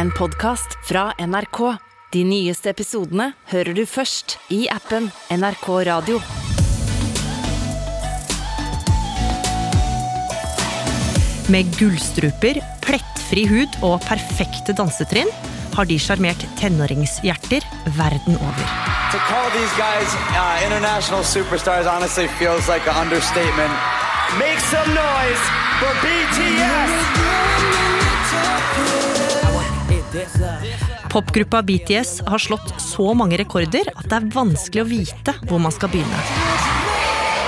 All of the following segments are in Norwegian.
en podkast fra NRK. De nyeste episodene hører du først i appen NRK Radio. Med gullstruper, plettfri hud og perfekte dansetrinn har de sjarmert tenåringshjerter verden over. To call these guys uh, international superstars honestly feels like an understatement. Make some noise for BTS! Popgruppa BTS har slått så mange rekorder at det er vanskelig å vite hvor man skal begynne.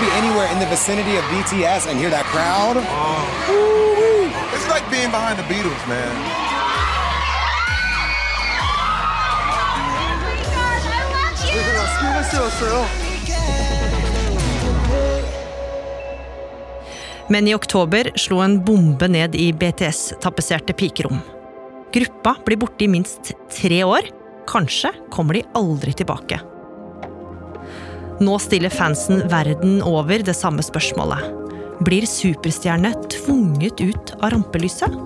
Be anywhere in the vicinity of BTS and hear that crowd. It's like being behind the Beatles. Men i oktober slo en bombe ned i BTS-tapetserte pikerom. Gruppa blir borte i minst tre år. Kanskje kommer de aldri tilbake. Nå stiller fansen verden over det samme spørsmålet. Blir superstjerne tvunget ut av rampelyset?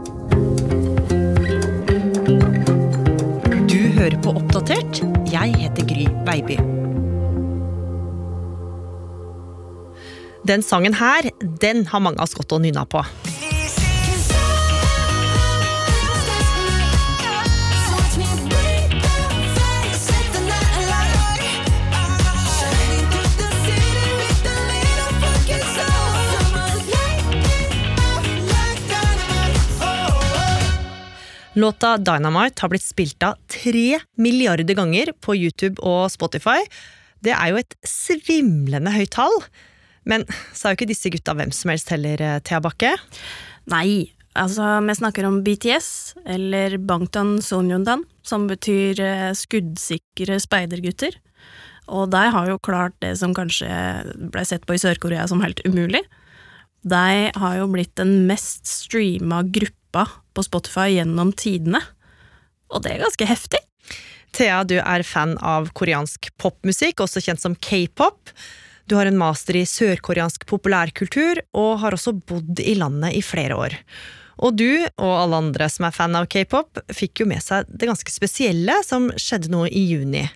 Du hører på Oppdatert. Jeg heter Gry Baby. Den sangen her, den har mange av oss gått og nynna på. Låta Dynamite har blitt spilt av tre milliarder ganger på YouTube og Spotify. Det er jo et svimlende høyt tall. Men så er jo ikke disse gutta hvem som helst heller, eh, Thea Bakke. Nei, altså vi snakker om BTS, eller Bangtan Sonyeondan, som betyr eh, skuddsikre speidergutter. Og de har jo klart det som kanskje ble sett på i Sør-Korea som helt umulig. De har jo blitt den mest streama gruppa på Spotify gjennom tidene. Og det er ganske heftig. Thea, du er fan av koreansk popmusikk, også kjent som k-pop. Du har en master i sørkoreansk populærkultur, og har også bodd i landet i flere år. Og du, og alle andre som er fan av k-pop, fikk jo med seg det ganske spesielle som skjedde nå i juni.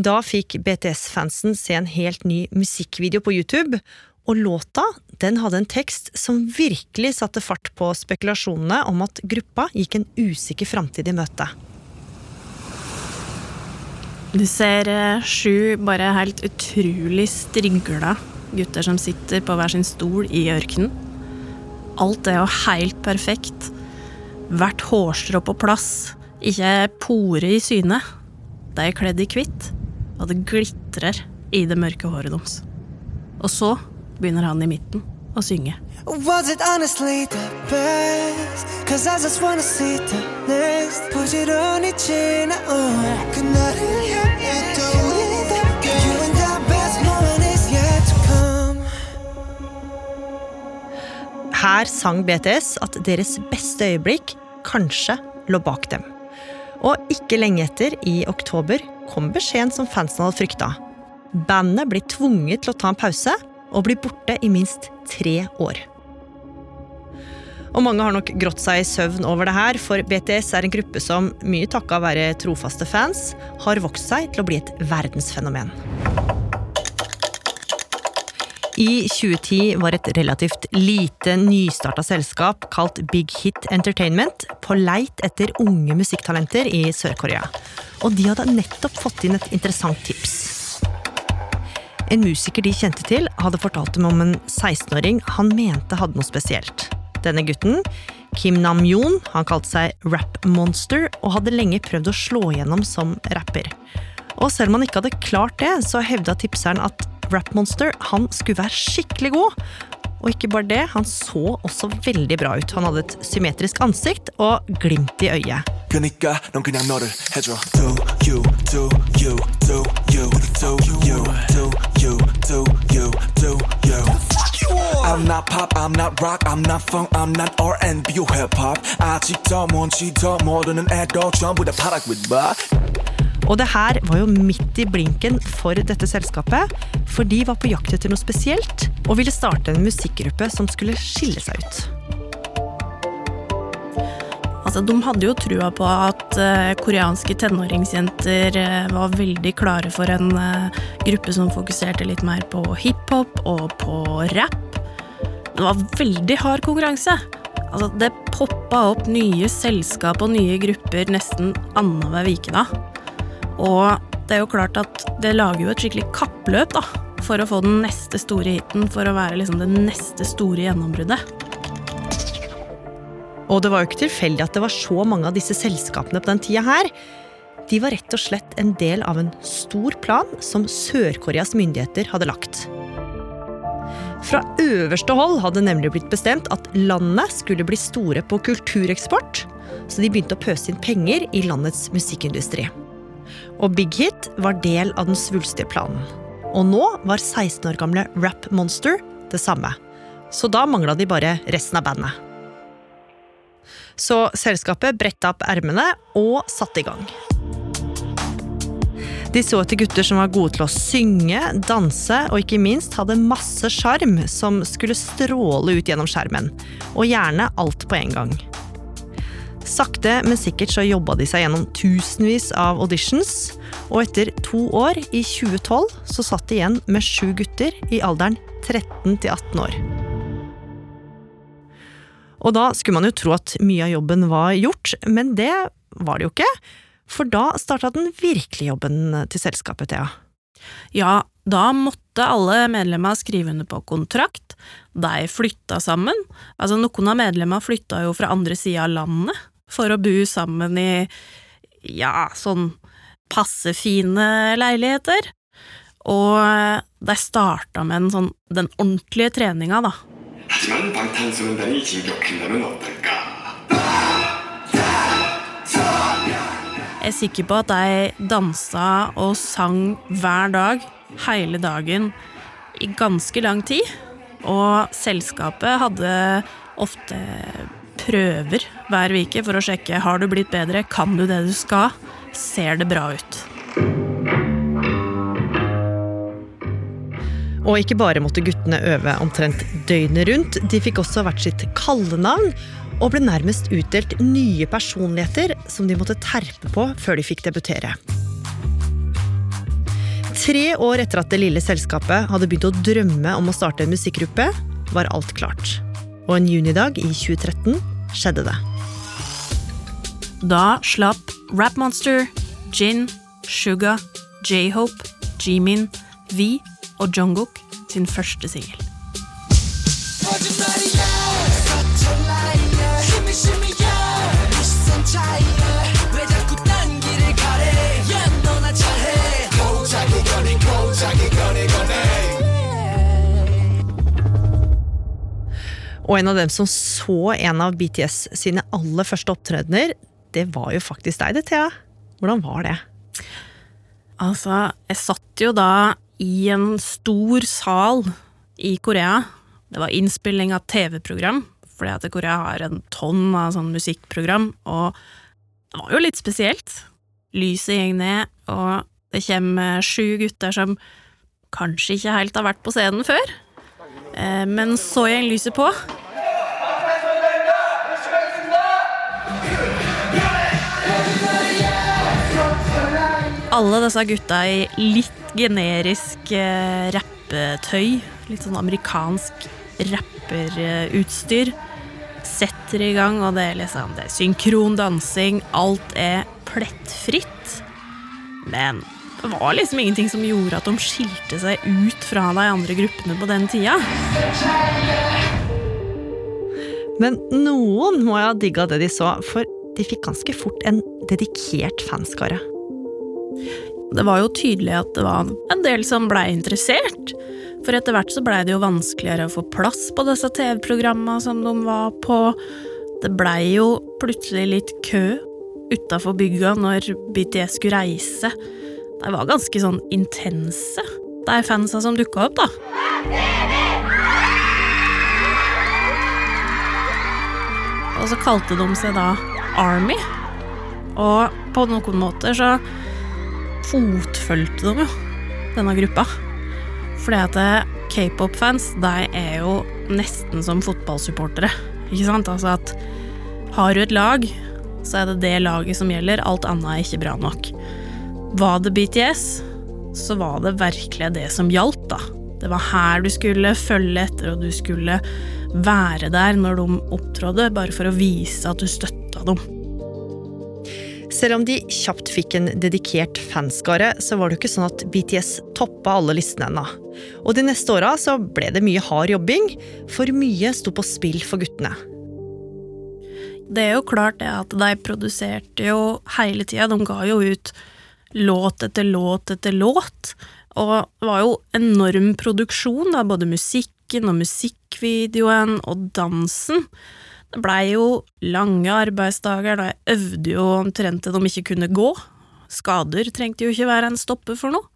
Da fikk BTS-fansen se en helt ny musikkvideo på YouTube, og låta den hadde en tekst som virkelig satte fart på spekulasjonene om at gruppa gikk en usikker framtid i møte. Du ser eh, sju bare helt utrolig strigla gutter som sitter på hver sin stol i ørkenen. Alt er jo helt perfekt. Hvert hårstrå på plass. Ikke pore i syne. De er kledd i hvitt, og det glitrer i det mørke håret deres. Og så begynner han i midten å synge. Was it honestly the best? Cause I just wanna see the next 부지런히 지나온 그날을 향해 또 You and the best moment is yet to come Her sang BTS at deres beste øyeblikk kanskje lå bak dem. Og ikke lenge etter, i oktober, kom beskjeden som fansen hadde frykta. Bandet blir tvunget til å ta en pause og blir borte i minst tre år. Og mange har nok grått seg i søvn over det her, for BTS er en gruppe som, mye takka være trofaste fans, har vokst seg til å bli et verdensfenomen. I 2010 var et relativt lite nystarta selskap kalt Big Hit Entertainment på leit etter unge musikktalenter i Sør-Korea. Og de hadde nettopp fått inn et interessant tips. En musiker de kjente til, hadde fortalt dem om en 16-åring han mente hadde noe spesielt. Denne gutten, Kim Nam-yoon, han kalte seg Rap Monster og hadde lenge prøvd å slå igjennom som rapper. Og selv om han ikke hadde klart det, så hevda tipseren at Rap Monster han skulle være skikkelig god. Og ikke bare det, han så også veldig bra ut. Han hadde et symmetrisk ansikt og glimt i øyet. 그니까 넌 그냥 너를 해줘 Do you, do you, do you, do you, do you, do you, do you I'm not pop, I'm not rock, I'm not funk, I'm not R&B or hip-hop 아직 더 뭔지 더 모르는 애도 전부 다 파락윗바 Og det her var jo midt i blinken for dette selskapet, for de var på jakt etter noe spesielt og ville starte en musikkgruppe som skulle skille seg ut. Altså, de hadde jo trua på at eh, koreanske tenåringsjenter eh, var veldig klare for en eh, gruppe som fokuserte litt mer på hiphop og på rap. Det var veldig hard konkurranse. Altså, det poppa opp nye selskap og nye grupper nesten annenhver uke da. Og det er jo klart at det lager jo et skikkelig kappløp da, for å få den neste store hiten, for å være liksom det neste store gjennombruddet. Og det var jo ikke tilfeldig at det var så mange av disse selskapene på den tida her. De var rett og slett en del av en stor plan som Sør-Koreas myndigheter hadde lagt. Fra øverste hold hadde nemlig blitt bestemt at landet skulle bli store på kultureksport, så de begynte å pøse inn penger i landets musikkindustri. Og Big Hit var del av den svulstige planen. Og nå var 16 år gamle Rap Monster det samme. Så da mangla de bare resten av bandet. Så selskapet bretta opp ermene og satte i gang. De så etter gutter som var gode til å synge, danse og ikke minst hadde masse sjarm som skulle stråle ut gjennom skjermen. Og gjerne alt på en gang. Sakte, men sikkert så jobba de seg gjennom tusenvis av auditions, og etter to år, i 2012, så satt de igjen med sju gutter i alderen 13 til 18 år. Og da skulle man jo tro at mye av jobben var gjort, men det var det jo ikke. For da starta den virkelige jobben til selskapet, Thea. Ja, da måtte alle medlemmer skrive under på kontrakt. De flytta sammen. Altså, noen av medlemmene flytta jo fra andre sida av landet for å bo sammen i ja, sånn passe fine leiligheter. Og de starta med sånn den ordentlige treninga, da. 하지만 방탄소년단이 진격한다면 어떨까? Jeg er sikker på at de dansa og sang hver dag, hele dagen, i ganske lang tid. Og selskapet hadde ofte prøver hver uke for å sjekke har du blitt bedre, kan du det du skal, ser det bra ut. Og ikke bare måtte guttene øve omtrent døgnet rundt, de fikk også hvert sitt kallenavn, og ble nærmest utdelt nye personligheter som de måtte terpe på før de fikk debutere. Tre år etter at det lille selskapet hadde begynt å drømme om å starte en musikkgruppe, var alt klart. Og en junidag i 2013 skjedde det. Da slapp Rap Monster, Jin, Suga, J-Hope, Jimin, V og Jungkook sin første singel. Og en av dem som så en av BTS sine aller første opptredener, det var jo faktisk deg, det, Thea. Hvordan var det? Altså, jeg satt jo da i en stor sal i Korea. Det var innspilling av TV-program, fordi at Korea har en tonn av sånn musikkprogram, og det var jo litt spesielt. Lyset gikk ned, og det kommer sju gutter som kanskje ikke helt har vært på scenen før. Eh, men så gikk lyset på. Alle disse gutta i litt generisk eh, rappetøy, litt sånn amerikansk rapperutstyr, setter i gang, og det er liksom det er synkron dansing, alt er plettfritt. Men det var liksom ingenting som gjorde at de skilte seg ut fra de andre gruppene på den tida. Men noen må jo ha digga det de så, for de fikk ganske fort en dedikert fanskare. Det var jo tydelig at det var en del som blei interessert. For etter hvert så blei det jo vanskeligere å få plass på disse TV-programma som de var på. Det blei jo plutselig litt kø utafor bygga når BTS skulle reise. De var ganske sånn intense, de fansa som dukka opp, da. Og så kalte de seg da Army. Og på noen måter så fotfølte dem jo denne gruppa. Fordi at eh, k-pop-fans, de er jo nesten som fotballsupportere. Ikke sant? Altså at har du et lag, så er det det laget som gjelder, alt annet er ikke bra nok. Var det BTS, så var det virkelig det som gjaldt, da. Det var her du skulle følge etter, og du skulle være der når de opptrådde, bare for å vise at du støtta dem. Selv om de kjapt fikk en dedikert fanskare, så var det jo ikke sånn at BTS toppa alle listene ennå. Og de neste åra så ble det mye hard jobbing, for mye sto på spill for guttene. Det er jo klart det at de produserte jo hele tida. De ga jo ut låt etter låt etter låt. Og det var jo enorm produksjon, da, både musikken og musikkvideoen og dansen. Det blei jo lange arbeidsdager, da jeg øvde jo omtrent til de ikke kunne gå. Skader trengte jo ikke være en stopper for noe.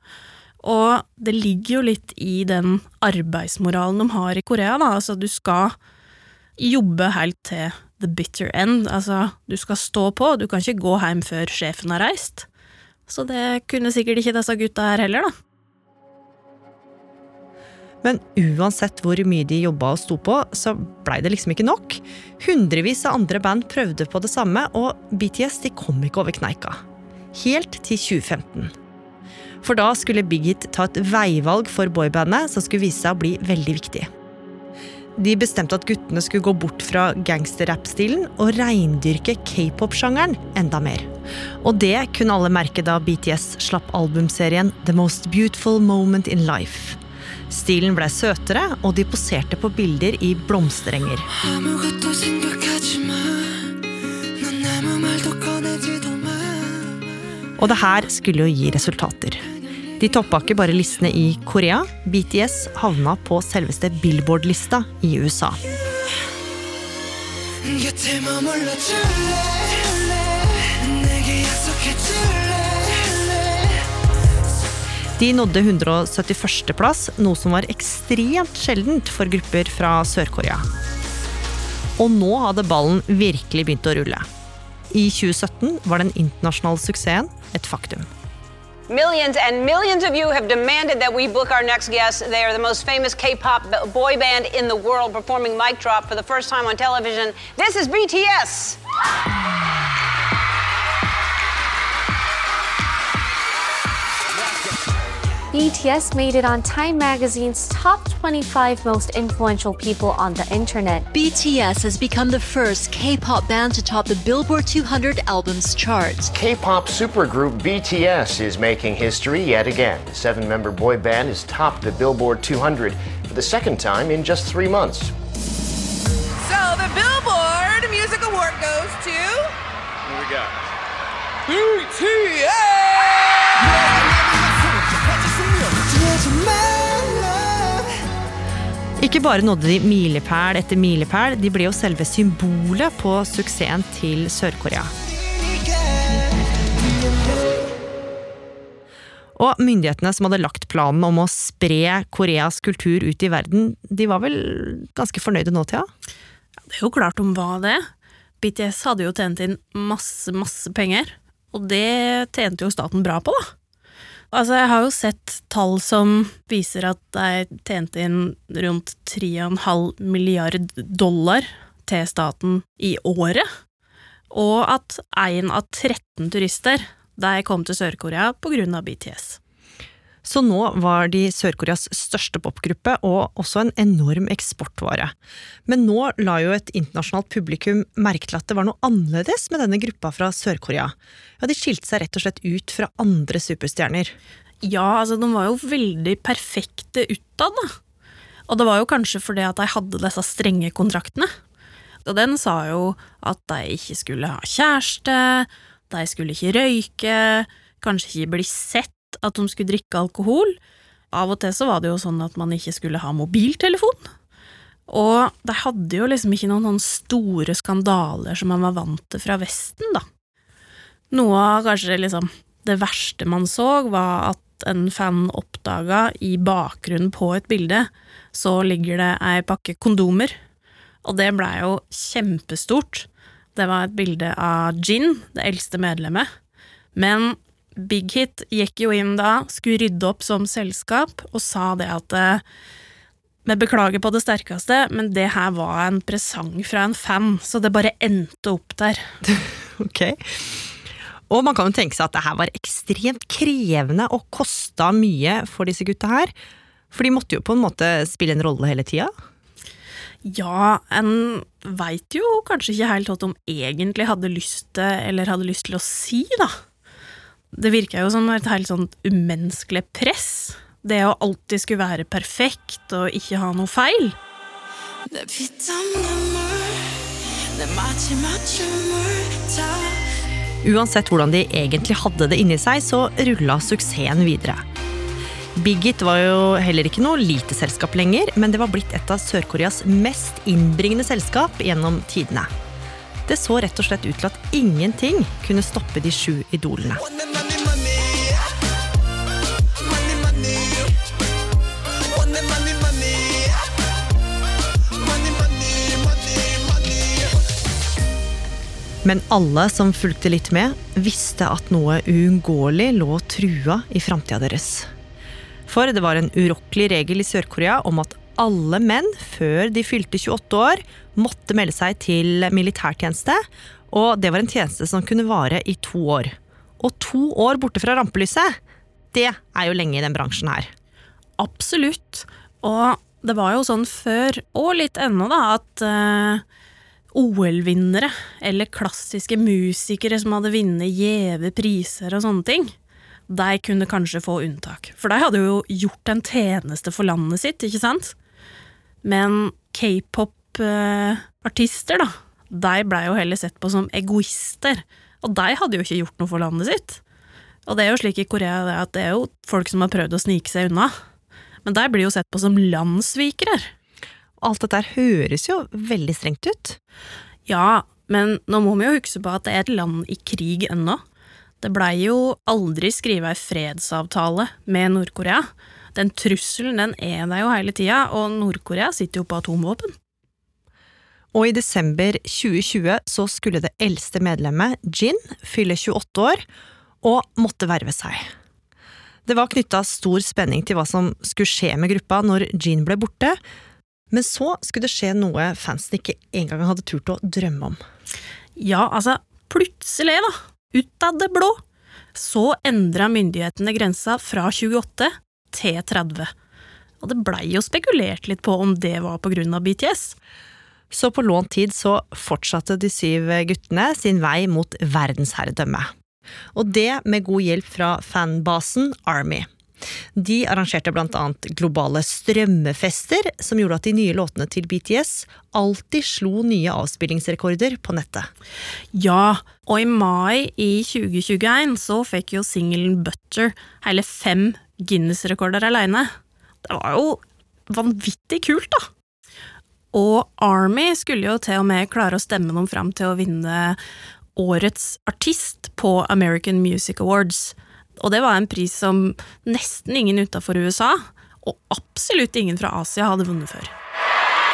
Og det ligger jo litt i den arbeidsmoralen de har i Korea, da. Altså, du skal jobbe helt til the bitter end. Altså, du skal stå på, du kan ikke gå hjem før sjefen har reist. Så det kunne sikkert ikke disse gutta her heller, da. Men uansett hvor mye de jobba og sto på, så blei det liksom ikke nok. Hundrevis av andre band prøvde på det samme, og BTS de kom ikke over kneika. Helt til 2015. For da skulle Big Hit ta et veivalg for boybandet som skulle vise seg å bli veldig viktig. De bestemte at guttene skulle gå bort fra gangsterrap-stilen og reindyrke k-pop-sjangeren enda mer. Og det kunne alle merke da BTS slapp albumserien The Most Beautiful Moment in Life. Stilen ble søtere, og de poserte på bilder i blomsterenger. 아무것도 생각하지 마. 넌 아무 말도 꺼내지도 마. Og det her skulle jo gi resultater. De toppa ikke bare listene i Korea, BTS havna på selveste Billboard-lista i USA. 곁에 머물러 줄래? De nådde 171. plass, noe som var ekstremt sjeldent for grupper fra Sør-Korea. Og nå hadde ballen virkelig begynt å rulle. I 2017 var den internasjonale suksessen et faktum. Millions and millions of you have demanded that we book our next guest. They are the most famous K-pop boy band in the world, performing Mic Drop for the first time on television. This is BTS. BTS made it on Time Magazine's top 25 most influential people on the internet. BTS has become the first K-pop band to top the Billboard 200 albums chart. K-pop supergroup BTS is making history yet again. The seven-member boy band has topped the Billboard 200 for the second time in just three months. So the Billboard Music Award goes to Who we got? Ikke bare nådde de milepæl etter milepæl, de ble jo selve symbolet på suksessen til Sør-Korea. Og myndighetene som hadde lagt planen om å spre Koreas kultur ut i verden, de var vel ganske fornøyde nå, Thea? Det er jo klart de var det. BTS hadde jo tjent inn masse, masse penger. Og det tjente jo staten bra på, da. Altså, jeg har jo sett tall som viser at de tjente inn rundt 3,5 milliard dollar til staten i året. Og at én av 13 turister de kom til Sør-Korea av BTS. Så nå var de Sør-Koreas største popgruppe, og også en enorm eksportvare. Men nå la jo et internasjonalt publikum merke til at det var noe annerledes med denne gruppa fra Sør-Korea. Ja, De skilte seg rett og slett ut fra andre superstjerner. Ja, altså, de var jo veldig perfekte utad, da. Og det var jo kanskje fordi at de hadde disse strenge kontraktene. Og den sa jo at de ikke skulle ha kjæreste, de skulle ikke røyke, kanskje ikke bli sett, at de skulle drikke alkohol. Av og til så var det jo sånn at man ikke skulle ha mobiltelefon. Og de hadde jo liksom ikke noen sånne store skandaler som man var vant til fra Vesten, da. Noe av kanskje liksom det verste man så, var at en fan oppdaga i bakgrunnen på et bilde, så ligger det ei pakke kondomer. Og det blei jo kjempestort. Det var et bilde av Jin, det eldste medlemmet. Men Big Hit gikk jo inn da, skulle rydde opp som selskap, og sa det at Vi beklager på det sterkeste, men det her var en presang fra en fan, så det bare endte opp der. Ok. Og man kan jo tenke seg at det her var ekstremt krevende og kosta mye for disse gutta her. For de måtte jo på en måte spille en rolle hele tida. Ja, en veit jo kanskje ikke helt hva de egentlig hadde lyst til, eller hadde lyst til å si, da. Det virka jo som et helt sånt umenneskelig press. Det å alltid skulle være perfekt og ikke ha noe feil. Uansett hvordan de egentlig hadde det inni seg, så rulla suksessen videre. Biggit var jo heller ikke noe lite selskap lenger, men det var blitt et av Sør-Koreas mest innbringende selskap gjennom tidene. Det så rett og slett ut til at ingenting kunne stoppe de sju idolene. Men alle som fulgte litt med, visste at noe uunngåelig lå trua i framtida deres. For det var en urokkelig regel i Sør-Korea om at alle menn før de fylte 28 år, måtte melde seg til militærtjeneste, og det var en tjeneste som kunne vare i to år. Og to år borte fra rampelyset, det er jo lenge i den bransjen her. Absolutt. Og det var jo sånn før, og litt ennå, da, at uh, OL-vinnere, eller klassiske musikere som hadde vunnet gjeve priser og sånne ting, de kunne kanskje få unntak. For de hadde jo gjort en tjeneste for landet sitt, ikke sant? Men k-pop-artister, da, de blei jo heller sett på som egoister. Og de hadde jo ikke gjort noe for landet sitt. Og det er jo slik i Korea at det er jo folk som har prøvd å snike seg unna. Men de blir jo sett på som landssvikere. Alt dette høres jo veldig strengt ut. Ja, men nå må vi jo huske på at det er et land i krig ennå. Det blei jo aldri skrevet ei fredsavtale med Nord-Korea. Den trusselen den er der jo hele tida, og Nord-Korea sitter jo på atomvåpen. Og i desember 2020 så skulle det eldste medlemmet, Jin, fylle 28 år og måtte verve seg. Det var knytta stor spenning til hva som skulle skje med gruppa når Jin ble borte, men så skulle det skje noe fansen ikke engang hadde turt å drømme om. Ja, altså, plutselig, da, ut av det blå, så endra myndighetene grensa fra 28 til 30. Og det blei jo spekulert litt på om det var av BTS. Så på lånt tid så fortsatte de syv guttene sin vei mot verdensherredømme. Og det med god hjelp fra fanbasen Army. De arrangerte blant annet globale strømmefester, som gjorde at de nye låtene til BTS alltid slo nye avspillingsrekorder på nettet. Ja, og i mai i 2021 så fikk jo singelen Butter hele fem Guinness-rekorder aleine. Det var jo vanvittig kult, da! Og Army skulle jo til og med klare å stemme dem fram til å vinne Årets artist på American Music Awards. Og det var en pris som nesten ingen utafor USA, og absolutt ingen fra Asia, hadde vunnet før.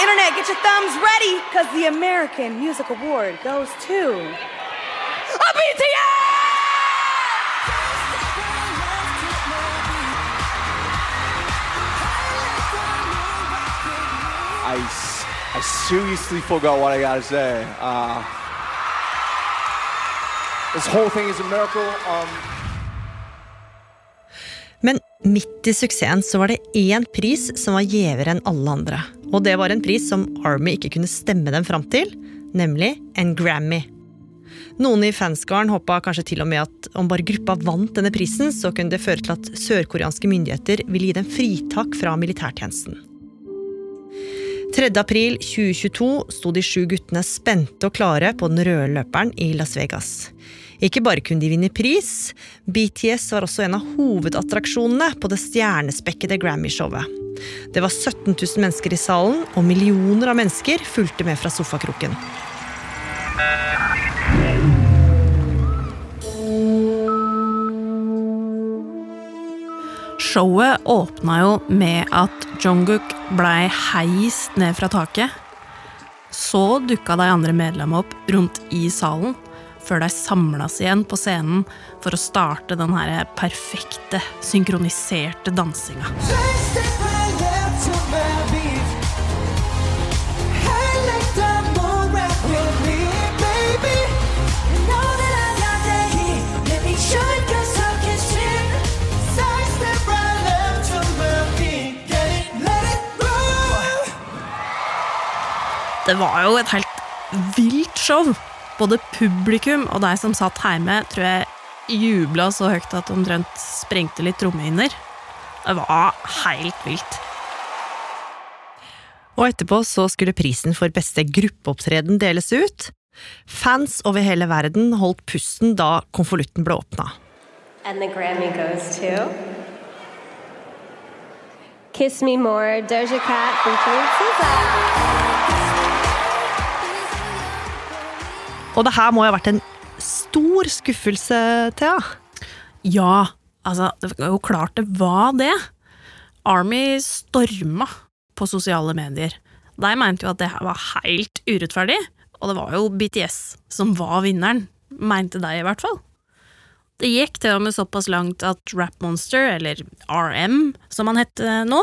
Internet, get your thumbs ready, because the American Music Award goes to a BTS! I, I seriously forgot what I gotta say. Uh, this whole thing is a miracle. Um, Men midt i suksessen så var det én pris som var gjevere enn alle andre. Og det var en pris som Army ikke kunne stemme dem fram til, nemlig en Grammy. Noen i fanskaren håpa kanskje til og med at om bare gruppa vant denne prisen, så kunne det føre til at sørkoreanske myndigheter ville gi dem fritak fra militærtjenesten. 3. april 2022 sto de sju guttene spente og klare på den røde løperen i Las Vegas. Ikke bare kunne de vinne pris, BTS var også en av hovedattraksjonene på det stjernespekkede Grammy-showet. Det var 17 000 mennesker i salen, og millioner av mennesker fulgte med fra sofakroken. Showet åpna jo med at Jungkook blei heist ned fra taket. Så dukka de andre medlemmene opp rundt i salen, før de samlas igjen på scenen for å starte den her perfekte, synkroniserte dansinga. Det var jo et helt vilt show. Både publikum og de som satt hjemme, tror jeg jubla så høyt at de omtrent sprengte litt trommehinner. Det var helt vilt. Og etterpå så skulle prisen for beste gruppeopptreden deles ut. Fans over hele verden holdt pusten da konvolutten ble åpna. And the Grammy goes to Kiss Me More, Doja Cat featuring SZA. Og det her må jo ha vært en stor skuffelse, Thea? Ja, altså, det var jo klart det var det. Army storma på sosiale medier. De mente jo at det her var helt urettferdig, og det var jo BTS som var vinneren, mente de i hvert fall. Det gikk til og med såpass langt at Rap Monster, eller RM som han het nå,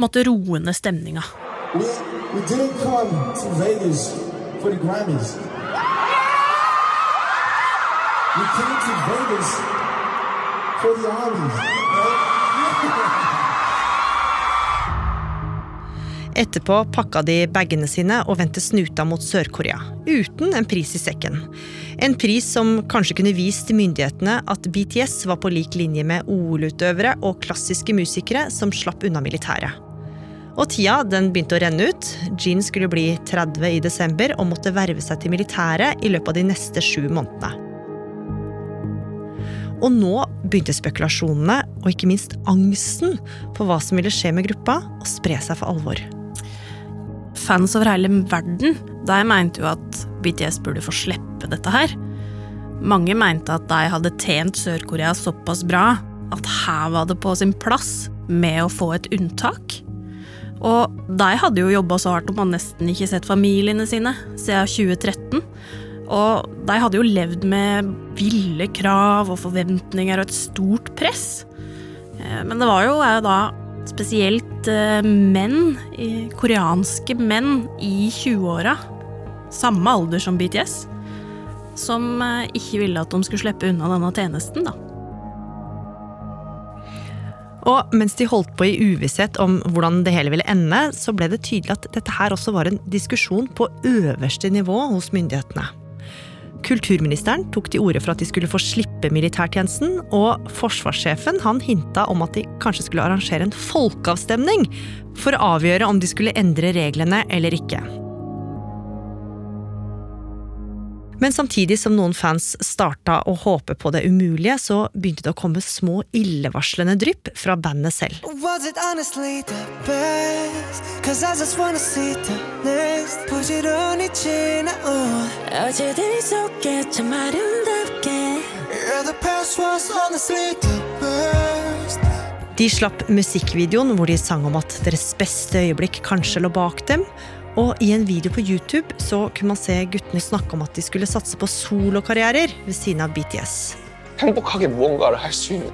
måtte roe ned stemninga. We, we We came to Vegas for the armies. Etterpå pakka de bagene sine og vendte snuta mot Sør-Korea, uten en pris i sekken. En pris som kanskje kunne vist myndighetene at BTS var på lik linje med OL-utøvere og klassiske musikere som slapp unna militæret. Og tida den begynte å renne ut. Jean skulle bli 30 i desember og måtte verve seg til militæret i løpet av de neste sju månedene. Og nå begynte spekulasjonene, og ikke minst angsten på hva som ville skje med gruppa, å spre seg for alvor. Fans over hele verden de mente jo at BTS burde få slippe dette her. Mange mente at de hadde tjent Sør-Korea såpass bra at her var det på sin plass med å få et unntak. Og de hadde jo jobba så hardt om man nesten ikke sett familiene sine siden 2013. Og de hadde jo levd med ville krav og forventninger og et stort press. Eh, men det var jo da spesielt eh, menn, koreanske menn i 20-åra, samme alder som BTS, som eh, ikke ville at de skulle slippe unna denne tjenesten, da. Og mens de holdt på i uvisshet om hvordan det hele ville ende, så ble det tydelig at dette her også var en diskusjon på øverste nivå hos myndighetene. Kulturministeren tok til orde for at de skulle få slippe militærtjenesten, og forsvarssjefen han hinta om at de kanskje skulle arrangere en folkeavstemning for å avgjøre om de skulle endre reglene eller ikke. Men samtidig som noen fans starta å håpe på det umulige, så begynte det å komme små illevarslende drypp fra bandet selv. Was it honestly the best? Cause I just wanna see the next 부지런히 지나온 어제들 속에 참 아름답게 Yeah, the past was honestly the best De slapp musikkvideoen hvor de sang om at deres beste øyeblikk kanskje lå bak dem. Og i en video på YouTube så kunne man se guttene snakke om at de skulle satse på solokarrierer ved siden av BTS. 행복하게 무언가를 할 수 있는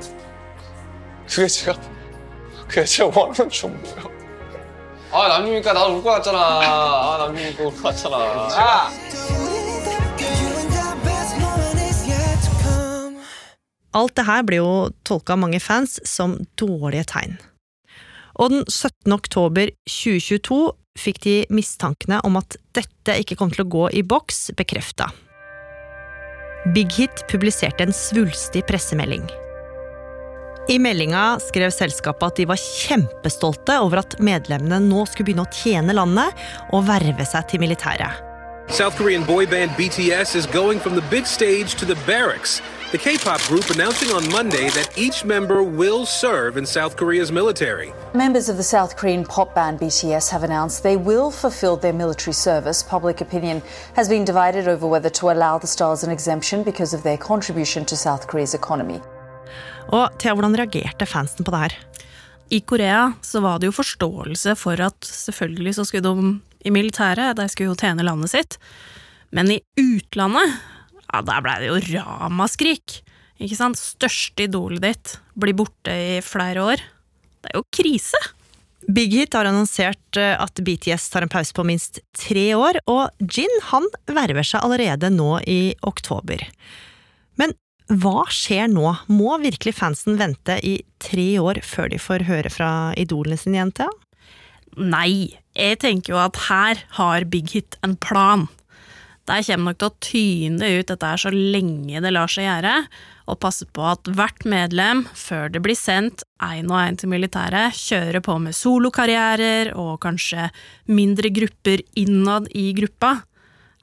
그게 제가 그게 제가 원하는 전부예요. 아 남주니까 나도 울 것 같잖아. 아 남주니까 울것 같잖아. 아. Alt det her ble jo tolka av mange fans som dårlige tegn. Og den 17. oktober 2022 fikk de mistankene om at dette ikke kom til å gå i boks, bekrefta. Big Hit publiserte en svulstig pressemelding. I meldinga skrev selskapet at de var kjempestolte over at medlemmene nå skulle begynne å tjene landet og verve seg til militæret. South Korean boyband BTS is going from the big stage to the barracks. The K-pop group announcing on Monday that each member will serve in South Korea's military. Members of the South Korean pop band BTS have announced they will fulfill their military service. Public opinion has been divided over whether to allow the stars an exemption because of their contribution to South Korea's economy. Og Thea, hvordan reagerte fansen på det her? I Korea så var det jo forståelse for at selvfølgelig så skulle de i militæret, de skulle jo tjene landet sitt. Men i utlandet, ja, der blei det jo ramaskrik. Ikke sant? Største idolet ditt blir borte i flere år. Det er jo krise. Big Hit har annonsert eh, at BTS tar en pause på minst tre år, og Jin han verver seg allerede nå i oktober. Men hva skjer nå? Må virkelig fansen vente i tre år før de får høre fra idolene sine igjen, Thea? Nei, jeg tenker jo at her har Big Hit en plan. De kommer nok til å tyne ut dette her så lenge det lar seg gjøre, og passe på at hvert medlem, før det blir sendt én og én til militæret, kjører på med solokarrierer og kanskje mindre grupper innad i gruppa.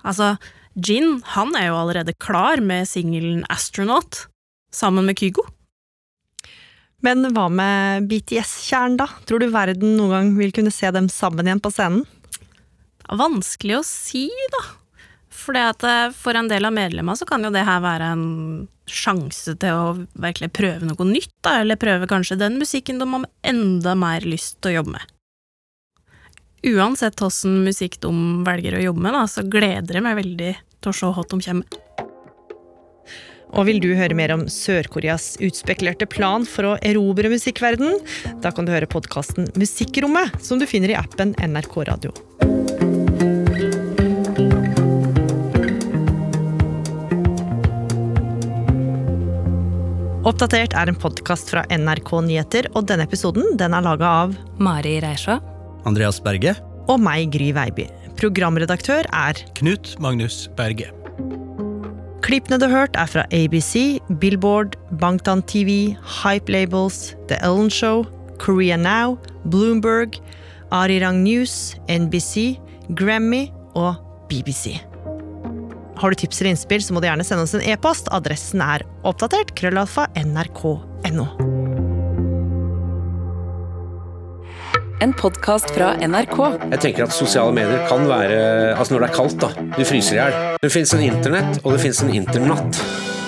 Altså, Jin han er jo allerede klar med singelen Astronaut, sammen med Kygo. Men hva med BTS-kjernen, da? Tror du verden noen gang vil kunne se dem sammen igjen på scenen? Vanskelig å si, da. For for en del av medlemmene så kan jo det her være en sjanse til å virkelig prøve noe nytt, da, eller prøve kanskje den musikken de har enda mer lyst til å jobbe med. Uansett hvordan musikk de velger å jobbe med, da, så gleder jeg meg veldig til å se hva de kommer. Og vil du høre mer om Sør-Koreas utspekulerte plan for å erobre musikkverden? Da kan du høre podkasten Musikkrommet, som du finner i appen NRK Radio. Oppdatert er en podkast fra NRK Nyheter, og denne episoden den er laga av Mari Reisha. Andreas Berge. Og meg, Gry Veiby. Programredaktør er Knut Magnus Berge. Klippene du har hørt, er fra ABC, Billboard, Bangtan TV, Hype Labels, The Ellen Show, Korea Now, Bloomberg, Arirang News, NBC, Grammy og BBC. Har du tips eller innspill, så må du gjerne sende oss en e-post. Adressen er oppdatert krøllalfa nrk.no. En podkast fra NRK. Jeg tenker at Sosiale medier kan være Altså når det er kaldt, da. Du fryser i hjel. Det fins en internett, og det fins en internatt.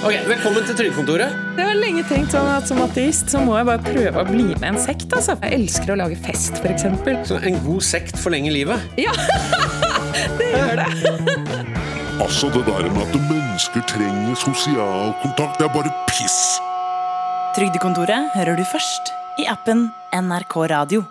Ok, Velkommen til Trygdekontoret. Jeg har lenge tenkt sånn at som ateist så må jeg bare prøve å bli med en sekt. altså. Jeg elsker å lage fest, f.eks. Så en god sekt forlenger livet? Ja, det gjør det. Altså, det der med at mennesker trenger sosial kontakt, det er bare piss. Trygdekontoret hører du først i appen NRK Radio.